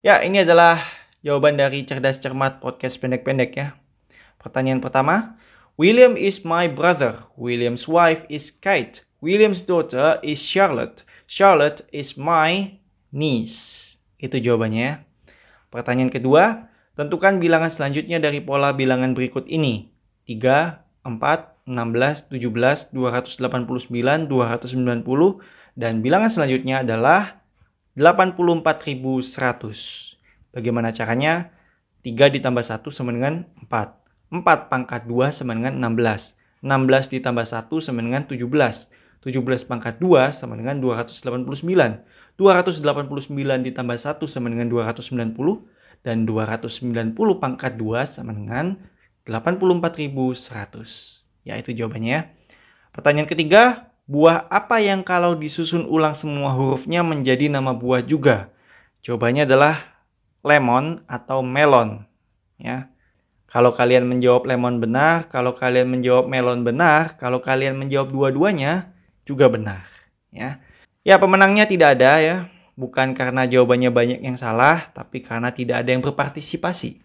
Ya, ini adalah jawaban dari Cerdas Cermat podcast pendek-pendek ya. Pertanyaan pertama, William is my brother. William's wife is Kate. William's daughter is Charlotte. Charlotte is my niece. Itu jawabannya ya. Pertanyaan kedua, tentukan bilangan selanjutnya dari pola bilangan berikut ini. 3, 4, 16, 17, 289, 290, dan bilangan selanjutnya adalah 84.100. Bagaimana caranya? 3 ditambah 1 sama dengan 4. 4 pangkat 2 sama dengan 16. 16 ditambah 1 sama dengan 17. 17 pangkat 2 sama dengan 289. 289 ditambah 1 sama dengan 290. Dan 290 pangkat 2 sama dengan 84.100. Ya itu jawabannya ya. Pertanyaan ketiga, buah apa yang kalau disusun ulang semua hurufnya menjadi nama buah juga? Jawabannya adalah lemon atau melon. Ya. Kalau kalian menjawab lemon benar, kalau kalian menjawab melon benar, kalau kalian menjawab dua-duanya juga benar, ya. Ya, pemenangnya tidak ada ya, bukan karena jawabannya banyak yang salah, tapi karena tidak ada yang berpartisipasi.